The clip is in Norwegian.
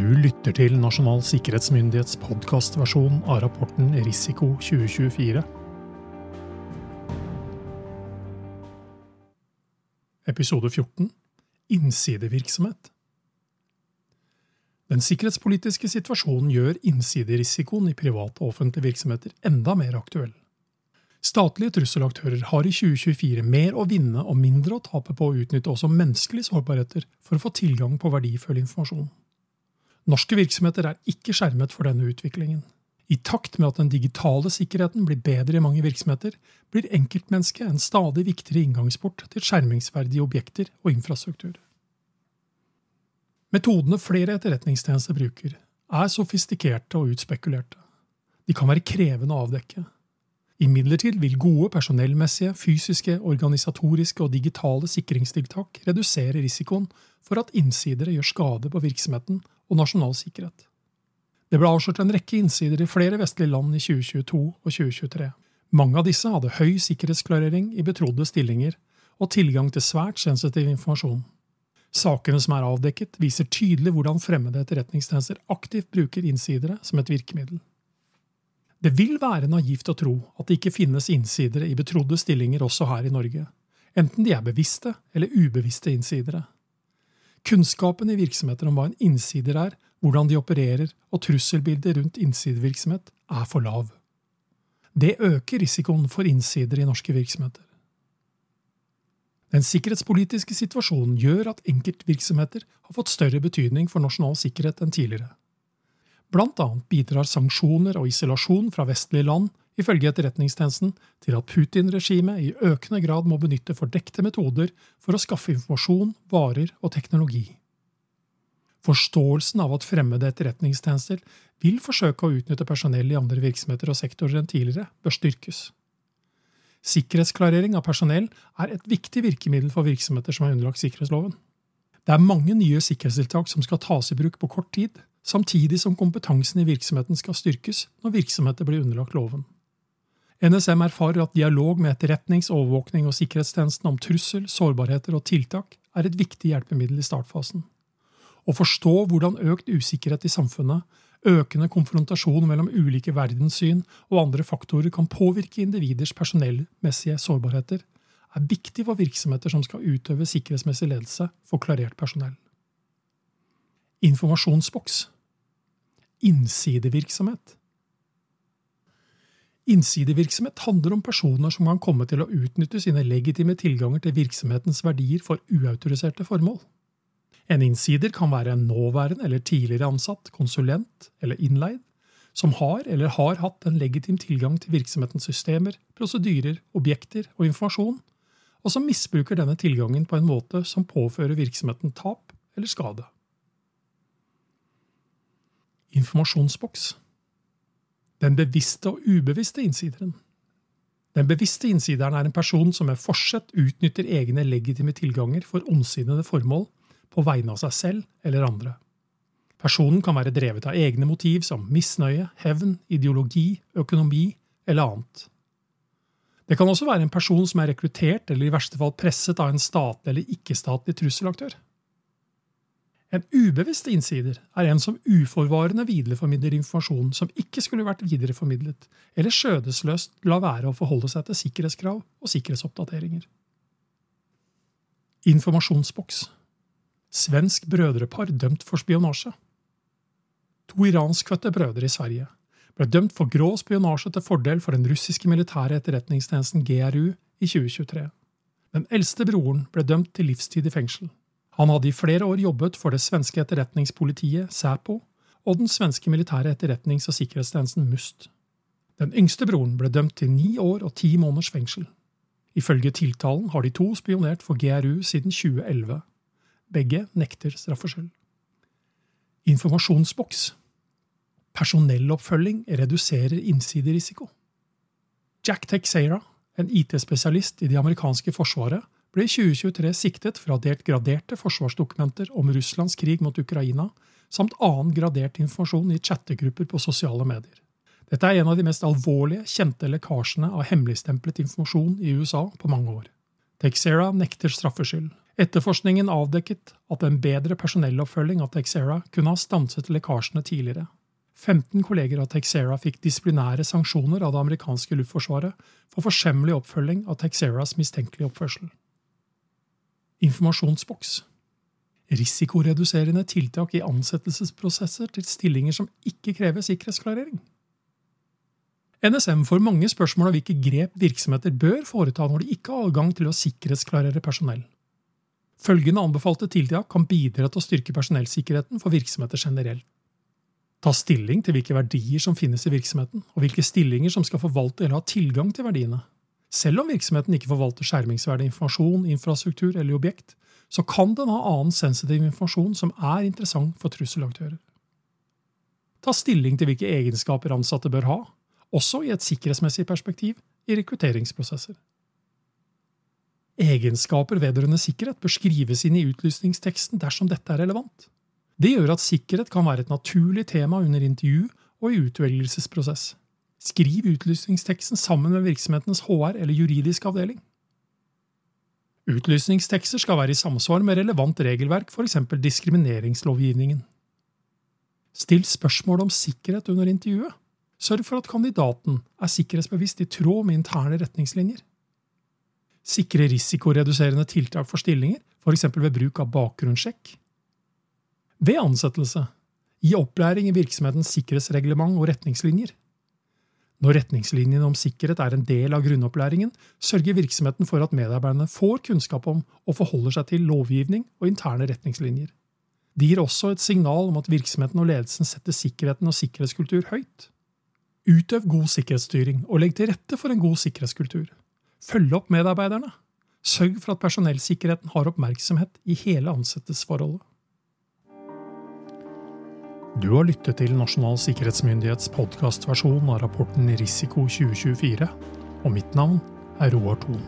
Du lytter til Nasjonal sikkerhetsmyndighets podkastversjon av rapporten Risiko 2024. Episode 14 Innsidevirksomhet Den sikkerhetspolitiske situasjonen gjør innsiderisikoen i private og offentlige virksomheter enda mer aktuell. Statlige trusselaktører har i 2024 mer å vinne og mindre å tape på å utnytte også menneskelige sårbarheter for å få tilgang på verdifull informasjon. Norske virksomheter er ikke skjermet for denne utviklingen. I takt med at den digitale sikkerheten blir bedre i mange virksomheter, blir enkeltmennesket en stadig viktigere inngangsport til skjermingsverdige objekter og infrastruktur. Metodene flere etterretningstjenester bruker, er sofistikerte og utspekulerte. De kan være krevende å avdekke. Imidlertid vil gode personellmessige, fysiske, organisatoriske og digitale sikringstiltak redusere risikoen for at innsidere gjør skade på virksomheten og nasjonal sikkerhet. Det ble avslørt en rekke innsider i flere vestlige land i 2022 og 2023. Mange av disse hadde høy sikkerhetsklarering i betrodde stillinger og tilgang til svært sensitiv informasjon. Sakene som er avdekket, viser tydelig hvordan fremmede etterretningstjenester aktivt bruker innsidere som et virkemiddel. Det vil være naivt å tro at det ikke finnes innsidere i betrodde stillinger også her i Norge, enten de er bevisste eller ubevisste innsidere. Kunnskapen i virksomheter om hva en innsider er, hvordan de opererer og trusselbildet rundt innsidevirksomhet er for lav. Det øker risikoen for innsider i norske virksomheter. Den sikkerhetspolitiske situasjonen gjør at enkeltvirksomheter har fått større betydning for nasjonal sikkerhet enn tidligere. Blant annet bidrar sanksjoner og isolasjon fra vestlige land ifølge Etterretningstjenesten til at Putin-regimet i økende grad må benytte fordekte metoder for å skaffe informasjon, varer og teknologi. Forståelsen av at fremmede etterretningstjenester vil forsøke å utnytte personell i andre virksomheter og sektorer enn tidligere, bør styrkes. Sikkerhetsklarering av personell er et viktig virkemiddel for virksomheter som er underlagt sikkerhetsloven. Det er mange nye sikkerhetstiltak som skal tas i bruk på kort tid, samtidig som kompetansen i virksomheten skal styrkes når virksomheter blir underlagt loven. NSM erfarer at dialog med etterretnings-, overvåkning og sikkerhetstjenesten om trussel, sårbarheter og tiltak er et viktig hjelpemiddel i startfasen. Å forstå hvordan økt usikkerhet i samfunnet, økende konfrontasjon mellom ulike verdenssyn og andre faktorer kan påvirke individers personellmessige sårbarheter, er viktig for virksomheter som skal utøve sikkerhetsmessig ledelse for klarert personell. Informasjonsboks. Innsidevirksomhet. Innsidevirksomhet handler om personer som kan komme til å utnytte sine legitime tilganger til virksomhetens verdier for uautoriserte formål. En innsider kan være en nåværende eller tidligere ansatt, konsulent eller innleid, som har eller har hatt en legitim tilgang til virksomhetens systemer, prosedyrer, objekter og informasjon, og som misbruker denne tilgangen på en måte som påfører virksomheten tap eller skade. Informasjonsboks Den bevisste og ubevisste innsideren. Den bevisste innsideren er en person som med forsett utnytter egne legitime tilganger for ondsinnede formål på vegne av seg selv eller andre. Personen kan være drevet av egne motiv som misnøye, hevn, ideologi, økonomi eller annet. Det kan også være en person som er rekruttert eller i verste fall presset av en statlig eller ikke-statlig trusselaktør. En ubevisst innsider er en som uforvarende videreformidler informasjon som ikke skulle vært videreformidlet, eller skjødesløst la være å forholde seg til sikkerhetskrav og sikkerhetsoppdateringer. Informasjonsboks Svensk brødrepar dømt for spionasje. To iranskfødte brødre i Sverige ble dømt for grå spionasje til fordel for den russiske militære etterretningstjenesten GRU i 2023. Den eldste broren ble dømt til livstid i fengsel. Han hadde i flere år jobbet for det svenske etterretningspolitiet, Säpo, og den svenske militære etterretnings- og sikkerhetstjenesten MUST. Den yngste broren ble dømt til ni år og ti måneders fengsel. Ifølge tiltalen har de to spionert for GRU siden 2011. Begge nekter straffskyld. Informasjonsboks. Personelloppfølging reduserer innsiderisiko. Jack Texera, en IT-spesialist i det amerikanske forsvaret, ble i 2023 siktet for å ha delt graderte forsvarsdokumenter om Russlands krig mot Ukraina, samt annen gradert informasjon i chattegrupper på sosiale medier. Dette er en av de mest alvorlige, kjente lekkasjene av hemmeligstemplet informasjon i USA på mange år. Texera nekter straffskyld. Etterforskningen avdekket at en bedre personelloppfølging av Texera kunne ha stanset lekkasjene tidligere. 15 kolleger av Texera fikk disiplinære sanksjoner av det amerikanske luftforsvaret for forsømmelig oppfølging av Texeras mistenkelige oppførsel. Informasjonsboks Risikoreduserende tiltak i ansettelsesprosesser til stillinger som ikke krever sikkerhetsklarering. NSM får mange spørsmål om hvilke grep virksomheter bør foreta når de ikke har adgang til å sikkerhetsklarere personell. Følgende anbefalte tiltak kan bidra til å styrke personellsikkerheten for virksomheter generelt. Ta stilling til hvilke verdier som finnes i virksomheten, og hvilke stillinger som skal forvalte eller ha tilgang til verdiene. Selv om virksomheten ikke forvalter skjermingsverdig informasjon, infrastruktur eller objekt, så kan den ha annen sensitiv informasjon som er interessant for trusselaktører. Ta stilling til hvilke egenskaper ansatte bør ha, også i et sikkerhetsmessig perspektiv i rekrutteringsprosesser. Egenskaper vedrørende sikkerhet bør skrives inn i utlysningsteksten dersom dette er relevant. Det gjør at sikkerhet kan være et naturlig tema under intervju og i utvelgelsesprosess. Skriv utlysningsteksten sammen med virksomhetens HR eller juridisk avdeling. Utlysningstekster skal være i samsvar med relevant regelverk, f.eks. diskrimineringslovgivningen. Still spørsmål om sikkerhet under intervjuet. Sørg for at kandidaten er sikkerhetsbevisst i tråd med interne retningslinjer sikre risikoreduserende tiltak for stillinger, f.eks. ved bruk av bakgrunnssjekk. Ved ansettelse gi opplæring i virksomhetens sikkerhetsreglement og retningslinjer. Når retningslinjene om sikkerhet er en del av grunnopplæringen, sørger virksomheten for at medarbeiderne får kunnskap om og forholder seg til lovgivning og interne retningslinjer. De gir også et signal om at virksomheten og ledelsen setter sikkerheten og sikkerhetskultur høyt. Utøv god sikkerhetsstyring og legg til rette for en god sikkerhetskultur. Følg opp medarbeiderne. Sørg for at personellsikkerheten har oppmerksomhet i hele ansettelsesforholdet. Du har lyttet til Nasjonal sikkerhetsmyndighets podkastversjon av rapporten Risiko 2024, og mitt navn er Roar Thon.